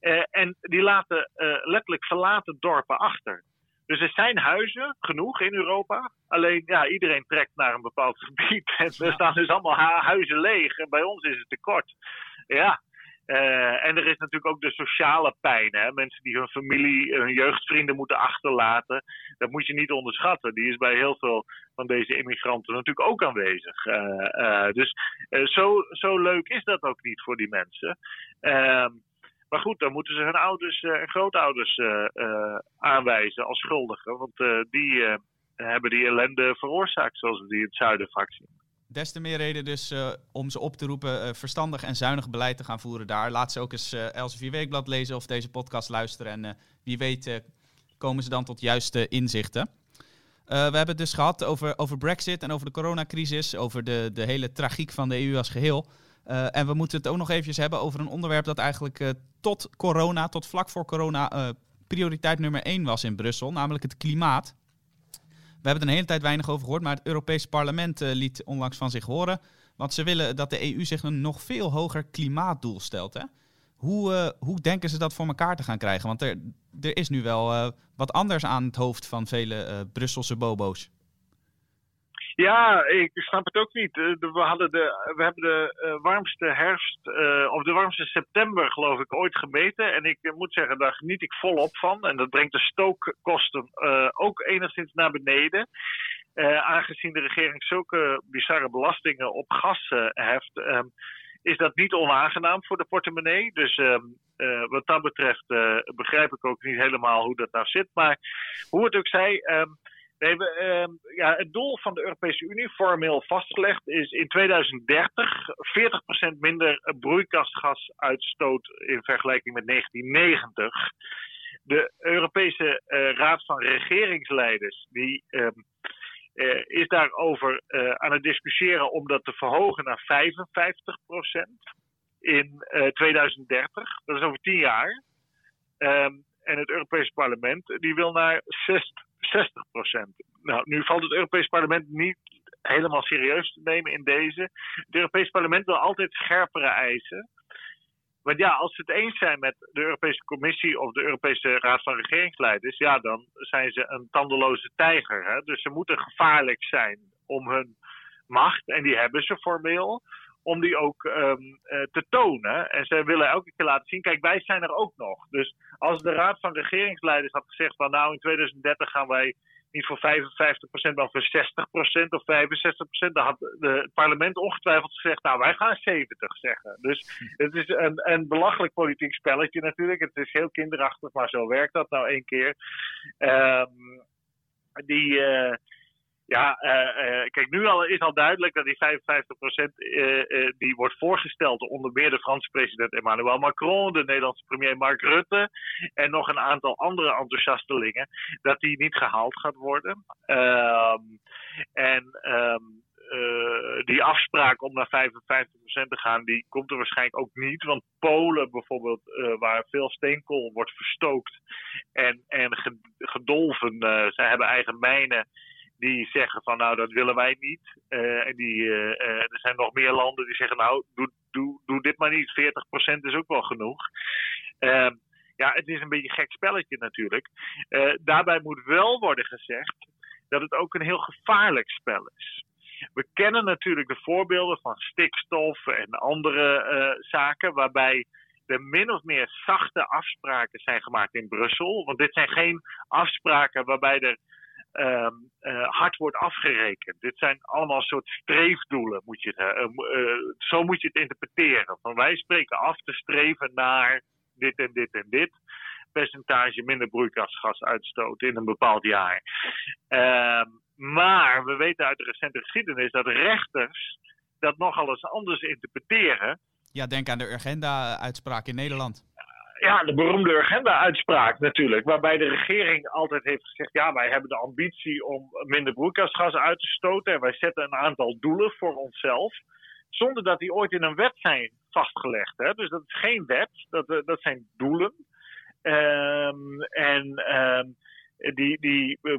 [SPEAKER 4] Uh, en die laten letterlijk verlaten dorpen achter. Dus er zijn huizen genoeg in Europa. Alleen ja, iedereen trekt naar een bepaald gebied. En er staan dus allemaal huizen leeg. En bij ons is het tekort. Ja. Uh, en er is natuurlijk ook de sociale pijn. Hè? Mensen die hun familie, hun jeugdvrienden moeten achterlaten. Dat moet je niet onderschatten. Die is bij heel veel van deze immigranten natuurlijk ook aanwezig. Uh, uh, dus zo, zo leuk is dat ook niet voor die mensen. Maar goed, dan moeten ze hun ouders eh, en grootouders eh, eh, aanwijzen als schuldigen. Want die hebben die ellende veroorzaakt, zoals we die in het zuiden vaak zien.
[SPEAKER 3] Des te meer reden dus om ze op te roepen verstandig en zuinig beleid te gaan voeren daar. Laat ze ook eens uh, Elsevier Weekblad lezen of deze podcast luisteren. En wie weet komen ze dan tot juiste inzichten. we hebben het dus gehad over, over Brexit en over de coronacrisis, over de, de hele tragiek van de EU als geheel. Uh, en we moeten het ook nog eventjes hebben over een onderwerp dat eigenlijk uh, tot corona, tot vlak voor corona, uh, prioriteit nummer één was in Brussel, namelijk het klimaat. We hebben er een hele tijd weinig over gehoord, maar het Europese parlement liet onlangs van zich horen. Want ze willen dat de EU zich een nog veel hoger klimaatdoel stelt. Hè? Hoe, hoe denken ze dat voor elkaar te gaan krijgen? Want er, er is nu wel wat anders aan het hoofd van vele Brusselse bobo's.
[SPEAKER 4] Ja, ik snap het ook niet. Eh, we, hadden de, we hebben de uh, warmste herfst, uh, of de warmste september geloof ik ooit gemeten. En ik moet zeggen, daar geniet ik volop van. En dat brengt de stookkosten ook enigszins naar beneden. aangezien de regering zulke bizarre belastingen op gas heft, ehm, is dat niet onaangenaam voor de portemonnee. Dus ehm, wat dat betreft begrijp ik ook niet helemaal hoe dat nou zit. Maar hoe het ook zij... Ehm, Nee, uh, ja, het doel van de Europese Unie, formeel vastgelegd, is in 2030 40% minder broeikasgasuitstoot in vergelijking met 1990. De Europese uh, Raad van Regeringsleiders die, uh, is daarover eh, aan het discussiëren om dat te verhogen naar 55% in 2030. Dat is over 10 jaar. Ehm, en het Europese parlement die wil naar 60 60% Nou, nu valt het Europees Parlement niet helemaal serieus te nemen in deze. Het Europees Parlement wil altijd scherpere eisen. Want ja, als ze het eens zijn met de Europese Commissie of de Europese Raad van Regeringsleiders, ja, dan zijn ze een tandeloze tijger. Hè? Dus ze moeten gevaarlijk zijn om hun macht, en die hebben ze formeel, om die ook um, te tonen. En ze willen elke keer laten zien, kijk, wij zijn er ook nog. Dus als de Raad van Regeringsleiders had gezegd van nou in 2030 gaan wij niet voor 55%, maar voor 60% of 65%. Dan had het parlement ongetwijfeld gezegd, nou wij gaan 70 zeggen. Dus het is een, een belachelijk politiek spelletje natuurlijk. Het is heel kinderachtig, maar zo werkt dat nou één keer. Um, die... Uh, ja, uh, uh, kijk, nu al is al duidelijk dat die 55% uh, die wordt voorgesteld onder meer de Franse president Emmanuel Macron, de Nederlandse premier Mark Rutte en nog een aantal andere enthousiastelingen, dat die niet gehaald gaat worden. Ehm, en um, die afspraak om naar 55% te gaan, die komt er waarschijnlijk ook niet. Want Polen bijvoorbeeld, waar veel steenkool wordt verstookt en, en gedolven, zij hebben eigen mijnen die zeggen van nou dat willen wij niet. Uh, en die, uh, uh, er zijn nog meer landen die zeggen nou doe, doe, doe dit maar niet, 40% is ook wel genoeg. Ehm, ja, het is een beetje een gek spelletje natuurlijk. daarbij moet wel worden gezegd dat het ook een heel gevaarlijk spel is. We kennen natuurlijk de voorbeelden van stikstof en andere zaken waarbij er min of meer zachte afspraken zijn gemaakt in Brussel. Want dit zijn geen afspraken waarbij er um, uh, hard wordt afgerekend. Dit zijn allemaal soort streefdoelen, moet je, uh, uh, zo moet je het interpreteren. Van wij spreken af te streven naar dit en dit en dit percentage minder broeikasgasuitstoot in een bepaald jaar. Ehm, maar we weten uit de recente geschiedenis dat rechters dat nogal eens anders interpreteren.
[SPEAKER 3] Ja, denk aan de Urgenda-uitspraak in Nederland
[SPEAKER 4] ja, de beroemde agenda-uitspraak natuurlijk. Waarbij de regering altijd heeft gezegd: ja, wij hebben de ambitie om minder broeikasgassen uit te stoten. En wij zetten een aantal doelen voor onszelf. Zonder dat die ooit in een wet zijn vastgelegd. Hè? Dus dat is geen wet, dat, eh, dat zijn doelen. Um, en um, die, die, eh,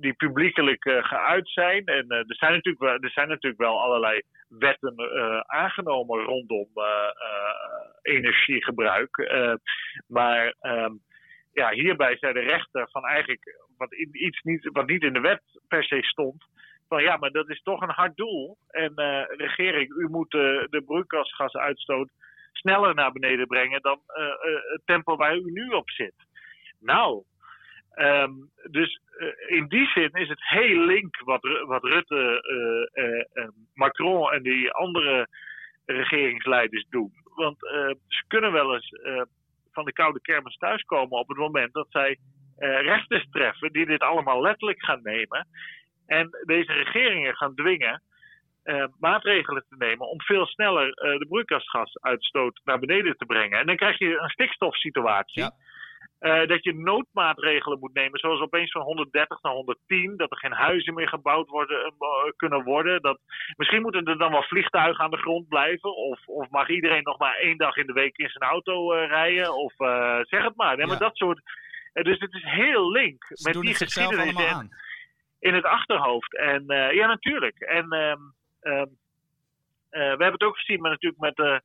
[SPEAKER 4] die publiekelijk uh, geuit zijn. En uh, er, zijn natuurlijk wel, er zijn natuurlijk wel allerlei wetten uh, aangenomen rondom energiegebruik. maar um, ja, hierbij zei de rechter van eigenlijk wat, iets niet, wat niet in de wet per se stond. Van ja, maar dat is toch een hard doel. En regering, u moet de broeikasgasuitstoot sneller naar beneden brengen dan het tempo waar u nu op zit. Nou, Um, dus uh, in die zin is het heel link wat, wat Rutte, uh, Macron en die andere regeringsleiders doen. Want ze kunnen wel eens van de koude kermis thuiskomen op het moment dat zij rechters treffen die dit allemaal letterlijk gaan nemen. En deze regeringen gaan dwingen maatregelen te nemen om veel sneller de broeikasgasuitstoot naar beneden te brengen. En dan krijg je een stikstofsituatie. Ja uh, dat je noodmaatregelen moet nemen, zoals opeens van 130 naar 110, dat er geen huizen meer gebouwd worden, uh, kunnen worden. Dat, misschien moeten er dan wel vliegtuigen aan de grond blijven, of, of mag iedereen nog maar één dag in de week in zijn auto uh, rijden, of zeg het maar. Nee, maar dat soort. dus het is heel link
[SPEAKER 3] Ze
[SPEAKER 4] met die geschiedenis
[SPEAKER 3] in,
[SPEAKER 4] in het achterhoofd. En ja, natuurlijk. En um, um, we hebben het ook gezien, maar natuurlijk met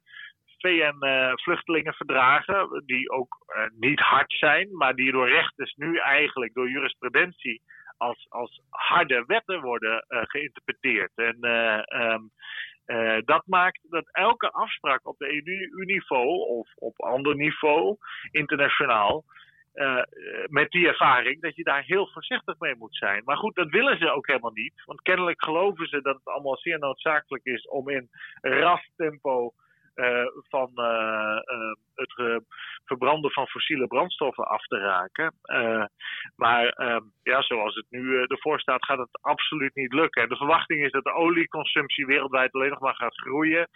[SPEAKER 4] VN-vluchtelingenverdragen, uh, die ook uh, niet hard zijn, maar die door rechters nu eigenlijk door jurisprudentie als, als harde wetten worden uh, geïnterpreteerd. En um, dat maakt dat elke afspraak op de EU-niveau of op ander niveau, internationaal, met die ervaring dat je daar heel voorzichtig mee moet zijn. Maar goed, dat willen ze ook helemaal niet. Want kennelijk geloven ze dat het allemaal zeer noodzakelijk is om in ras tempo van uh, uh, het verbranden van fossiele brandstoffen af te raken. maar ehm, ja, zoals het nu ervoor staat, gaat het absoluut niet lukken. de verwachting is dat de olieconsumptie wereldwijd alleen nog maar gaat groeien.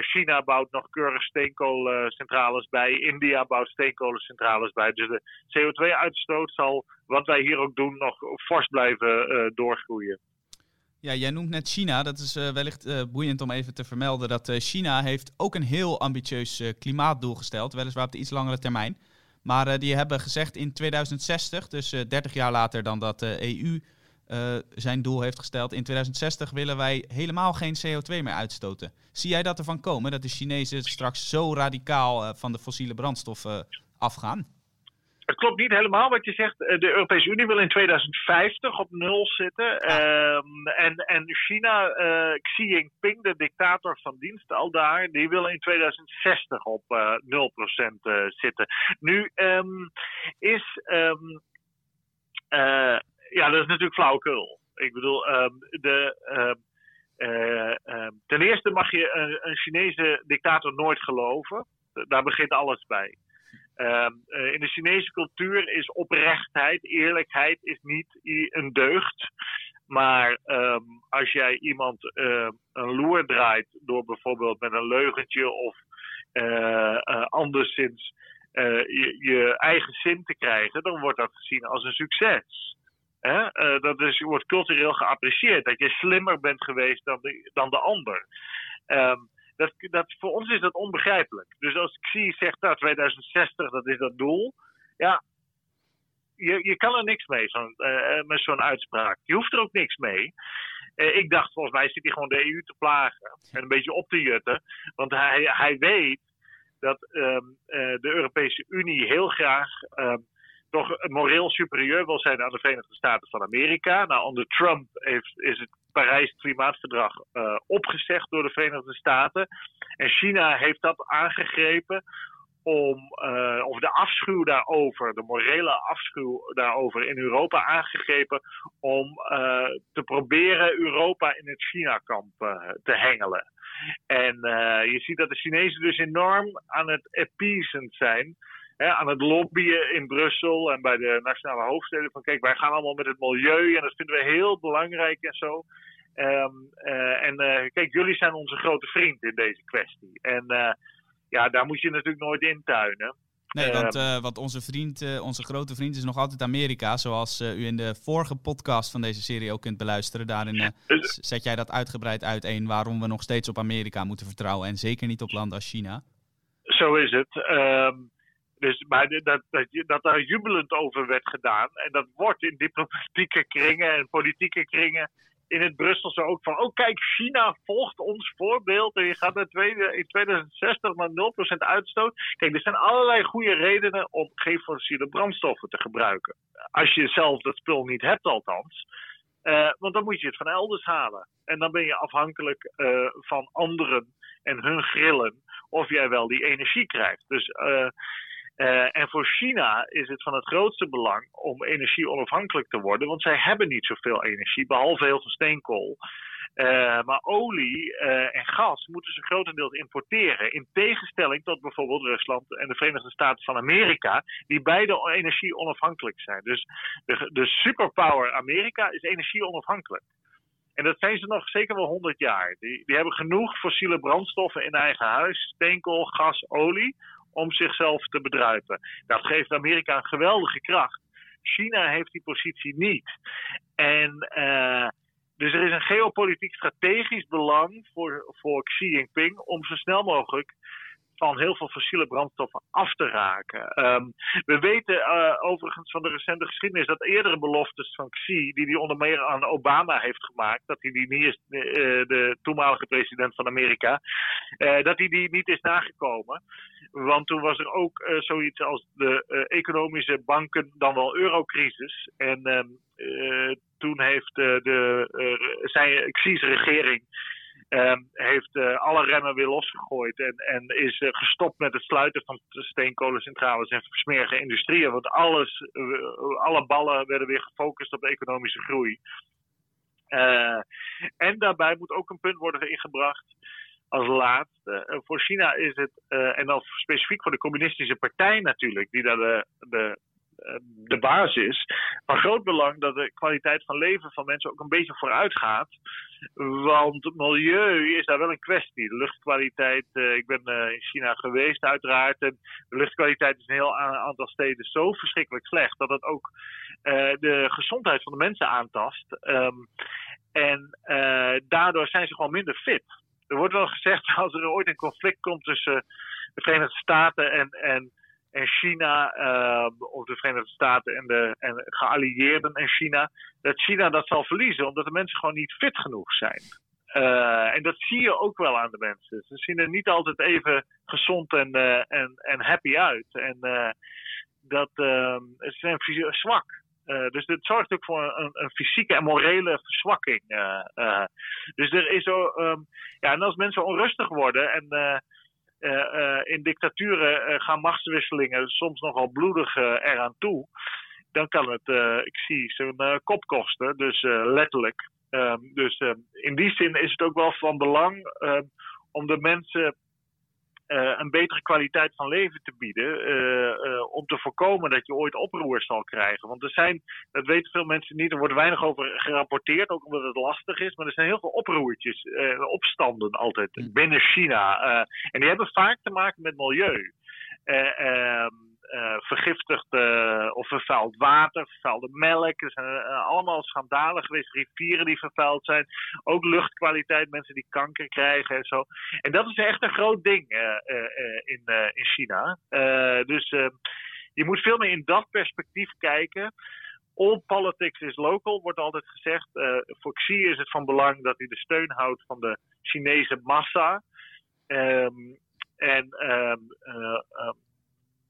[SPEAKER 4] China bouwt nog keurig steenkolencentrales bij. India bouwt steenkolencentrales bij. Dus de CO2-uitstoot zal, wat wij hier ook doen, nog fors blijven doorgroeien.
[SPEAKER 3] Ja, jij noemt net China. Dat is uh, wellicht uh, boeiend om even te vermelden dat uh, China heeft ook een heel ambitieus klimaatdoel gesteld, weliswaar op de iets langere termijn. Maar die hebben gezegd in 2060, dus 30 jaar later dan dat de EU zijn doel heeft gesteld. In 2060 willen wij helemaal geen CO2 meer uitstoten. Zie jij dat ervan komen, dat de Chinezen straks zo radicaal van de fossiele brandstoffen afgaan?
[SPEAKER 4] Het klopt niet helemaal wat je zegt. De Europese Unie wil in 2050 op nul zitten. Ehm, en, en China, uh, Xi Jinping, de dictator van dienst al daar, die wil in 2060 op uh, 0% uh, zitten. Nu um, is. Um, ja, dat is natuurlijk flauwekul. Ik bedoel, de. ten eerste mag je een, een Chinese dictator nooit geloven. Daar begint alles bij. Ehm, eh, in de Chinese cultuur is oprechtheid, eerlijkheid is niet een deugd. Maar um, als jij iemand uh, een loer draait door bijvoorbeeld met een leugentje of uh, anderszins je, je, eigen zin te krijgen, dan wordt dat gezien als een succes. Hè? dat is, wordt cultureel geapprecieerd, dat je slimmer bent geweest dan de, dan de ander. Dat, dat, voor ons is dat onbegrijpelijk. Dus als ik zie, zegt dat 2060, dat is dat doel. Ja, je, je kan er niks mee zo uh, met zo'n uitspraak. Je hoeft er ook niks mee. Uh, ik dacht, volgens mij zit hij gewoon de EU te plagen. En een beetje op te jutten. Want hij, hij weet dat uh, de Europese Unie heel graag um, toch moreel superieur wil zijn aan de Verenigde Staten van Amerika. Nou, onder Trump heeft, is het Parijs Klimaatverdrag uh, opgezegd door de Verenigde Staten. En China heeft dat aangegrepen om, uh, of de afschuw daarover, de morele afschuw daarover in Europa aangegrepen om uh, te proberen Europa in het China-kamp te hengelen. En je ziet dat de Chinezen dus enorm aan het appeasend zijn aan het lobbyen in Brussel en bij de nationale hoofdsteden. Van kijk, wij gaan allemaal met het milieu en dat vinden we heel belangrijk en zo. Um, uh, en uh, kijk, jullie zijn onze grote vriend in deze kwestie. En uh, ja, daar moet je natuurlijk nooit intuinen.
[SPEAKER 3] Nee, want, uh, want onze vriend, onze grote vriend is nog altijd Amerika. Zoals u in de vorige podcast van deze serie ook kunt beluisteren. Daarin zet jij dat uitgebreid uiteen waarom we nog steeds op Amerika moeten vertrouwen. En zeker niet op landen als China.
[SPEAKER 4] Zo is het. Um, dus, maar dat, dat, dat daar jubelend over werd gedaan. En dat wordt in diplomatieke kringen en politieke kringen in het Brusselse ook van, oh kijk, China volgt ons voorbeeld en je gaat in 2060 naar 0% uitstoot. Kijk, er zijn allerlei goede redenen om geen fossiele brandstoffen te gebruiken. Als je zelf dat spul niet hebt althans. Uh, want dan moet je het van elders halen. En dan ben je afhankelijk uh, van anderen en hun grillen of jij wel die energie krijgt. Dus uh, uh, en voor China is het van het grootste belang om energie onafhankelijk te worden, want zij hebben niet zoveel energie, behalve heel veel steenkool. Uh, maar olie uh, en gas moeten ze grotendeels importeren. In tegenstelling tot bijvoorbeeld Rusland en de Verenigde Staten van Amerika, die beide energie onafhankelijk zijn. Dus de, de superpower Amerika is energie onafhankelijk. En dat zijn ze nog zeker wel 100 jaar. Die, die hebben genoeg fossiele brandstoffen in eigen huis: steenkool, gas, olie om zichzelf te bedruipen. Dat geeft Amerika een geweldige kracht. China heeft die positie niet. En uh, dus er is een geopolitiek strategisch belang voor, voor Xi Jinping om zo snel mogelijk van heel veel fossiele brandstoffen af te raken. Um, we weten uh, overigens van de recente geschiedenis dat eerdere beloftes van Xi, die hij onder meer aan Obama heeft gemaakt, dat hij die niet is, uh, de toenmalige president van Amerika, uh, dat hij die niet is nagekomen. Want toen was er ook zoiets als de economische banken, dan wel eurocrisis. En ehm, toen heeft de, zijn Xi's regering Um, heeft uh, alle remmen weer losgegooid en, en is uh, gestopt met het sluiten van steenkolencentrales en smerige industrieën. Want alles, uh, alle ballen werden weer gefocust op economische groei. en daarbij moet ook een punt worden ingebracht als laatste. voor China is het, en dan specifiek voor de communistische partij natuurlijk, die daar de, de de basis. Van groot belang dat de kwaliteit van leven van mensen ook een beetje vooruit gaat. Want milieu is daar wel een kwestie. De luchtkwaliteit, uh, ik ben uh, in China geweest uiteraard. En de luchtkwaliteit is in een heel aantal steden zo verschrikkelijk slecht dat het ook de gezondheid van de mensen aantast. Um, en daardoor zijn ze gewoon minder fit. Er wordt wel gezegd als er ooit een conflict komt tussen de Verenigde Staten en, en en China, of de Verenigde Staten en de en geallieerden en China, dat China dat zal verliezen omdat de mensen gewoon niet fit genoeg zijn. en dat zie je ook wel aan de mensen. Ze zien er niet altijd even gezond en, en, en happy uit. En dat, ze zijn zwak. Dus dit zorgt ook voor een, een fysieke en morele verzwakking. Dus er is zo. Um, ja, en als mensen onrustig worden en. In dictaturen gaan machtswisselingen soms nogal bloedig eraan toe. Dan kan het, ik zie, zo'n kop kosten. Dus letterlijk. Um, dus in die zin is het ook wel van belang om de mensen een betere kwaliteit van leven te bieden. Uh, uh, om te voorkomen dat je ooit oproer zal krijgen. Want er zijn, dat weten veel mensen niet, er wordt weinig over gerapporteerd, ook omdat het lastig is. Maar er zijn heel veel oproertjes, opstanden altijd binnen China. en die hebben vaak te maken met milieu. Ehm, vergiftigd uh, of vervuild water, vervuilde melk. Er zijn uh, allemaal schandalen geweest. Rivieren die vervuild zijn. Ook luchtkwaliteit, mensen die kanker krijgen en zo. En dat is echt een groot ding in, in China. dus je moet veel meer in dat perspectief kijken. All politics is local, wordt altijd gezegd. voor Xi is het van belang dat hij de steun houdt van de Chinese massa. Um, en um,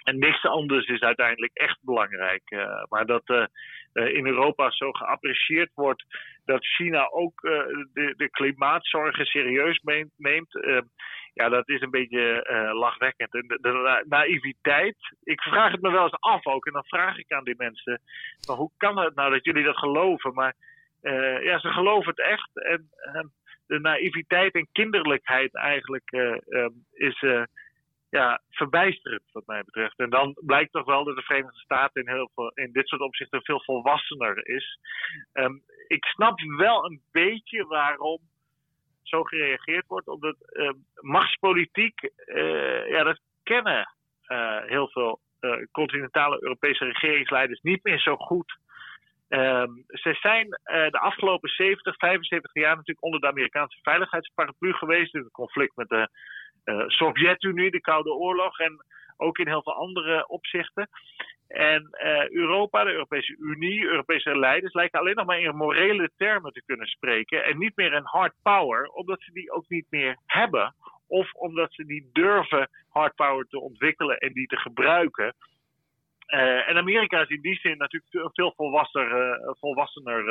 [SPEAKER 4] en niks anders is uiteindelijk echt belangrijk. Uh, maar dat uh, in Europa zo geapprecieerd wordt dat China ook de, de, klimaatzorgen serieus neemt. ja, dat is een beetje lachwekkend. En de, naïviteit. Ik vraag het me wel eens af ook. En dan vraag ik aan die mensen: hoe kan het nou dat jullie dat geloven? Maar ja, ze geloven het echt. En de naïviteit en kinderlijkheid eigenlijk is ja, verbijsterend wat mij betreft. En dan blijkt toch wel dat de Verenigde Staten in, heel veel, in dit soort opzichten veel volwassener is. Um, ik snap wel een beetje waarom zo gereageerd wordt, omdat um, machtspolitiek, uh, ja, dat kennen uh, heel veel uh, continentale Europese regeringsleiders niet meer zo goed. Um, ze zijn de afgelopen 70, 75 jaar natuurlijk onder de Amerikaanse veiligheidsparaplu geweest in het conflict met de Sovjet-Unie, de Koude Oorlog en ook in heel veel andere opzichten. En uh, Europa, de Europese Unie, Europese leiders lijken alleen nog maar in morele termen te kunnen spreken en niet meer in hard power, omdat ze die ook niet meer hebben. Of omdat ze niet durven hard power te ontwikkelen en die te gebruiken. Uh, en Amerika is in die zin natuurlijk een veel volwassener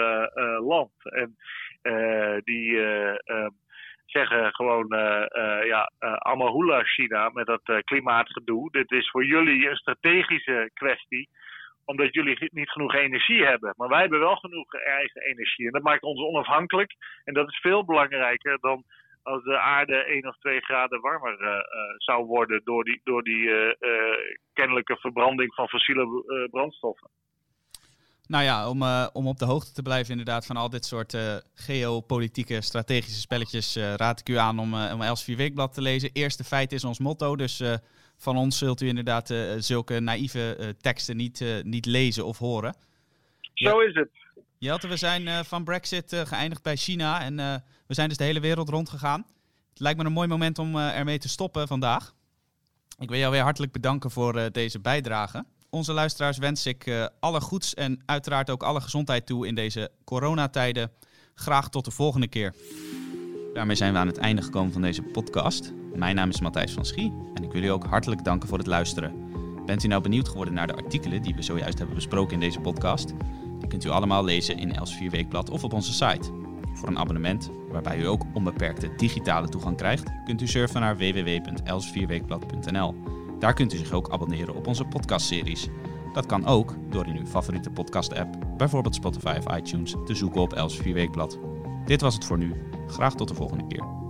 [SPEAKER 4] land. En die zeggen gewoon, uh, ja, uh, Amahula China met dat klimaatgedoe. Dit is voor jullie een strategische kwestie, omdat jullie niet genoeg energie hebben. Maar wij hebben wel genoeg eigen energie en dat maakt ons onafhankelijk. En dat is veel belangrijker dan als de aarde 1 of 2 graden warmer zou worden door die, door die kennelijke verbranding van fossiele brandstoffen.
[SPEAKER 3] Nou ja, om, uh, om op de hoogte te blijven inderdaad van al dit soort uh, geopolitieke strategische spelletjes uh, raad ik u aan om, om Elsevier Weekblad te lezen. Eerste feit is ons motto, dus van ons zult u inderdaad zulke naïeve teksten niet, niet lezen of horen.
[SPEAKER 4] Zo is het.
[SPEAKER 3] Jelte, we zijn van Brexit geëindigd bij China en we zijn dus de hele wereld rondgegaan. Het lijkt me een mooi moment om ermee te stoppen vandaag. Ik wil jou weer hartelijk bedanken voor deze bijdrage onze luisteraars wens ik uh, alle goeds en uiteraard ook alle gezondheid toe in deze coronatijden. Graag tot de volgende keer. Daarmee zijn we aan het einde gekomen van deze podcast. Mijn naam is Matthijs van Schie en ik wil u ook hartelijk danken voor het luisteren. Bent u nou benieuwd geworden naar de artikelen die we zojuist hebben besproken in deze podcast? Die kunt u allemaal lezen in Els 4 Weekblad of op onze site. Voor een abonnement, waarbij u ook onbeperkte digitale toegang krijgt, kunt u surfen naar www.els4weekblad.nl. Daar kunt u zich ook abonneren op onze podcastseries. Dat kan ook door in uw favoriete podcast-app, bijvoorbeeld Spotify of iTunes, te zoeken op Els 4 Weekblad. Dit was het voor nu. Graag tot de volgende keer.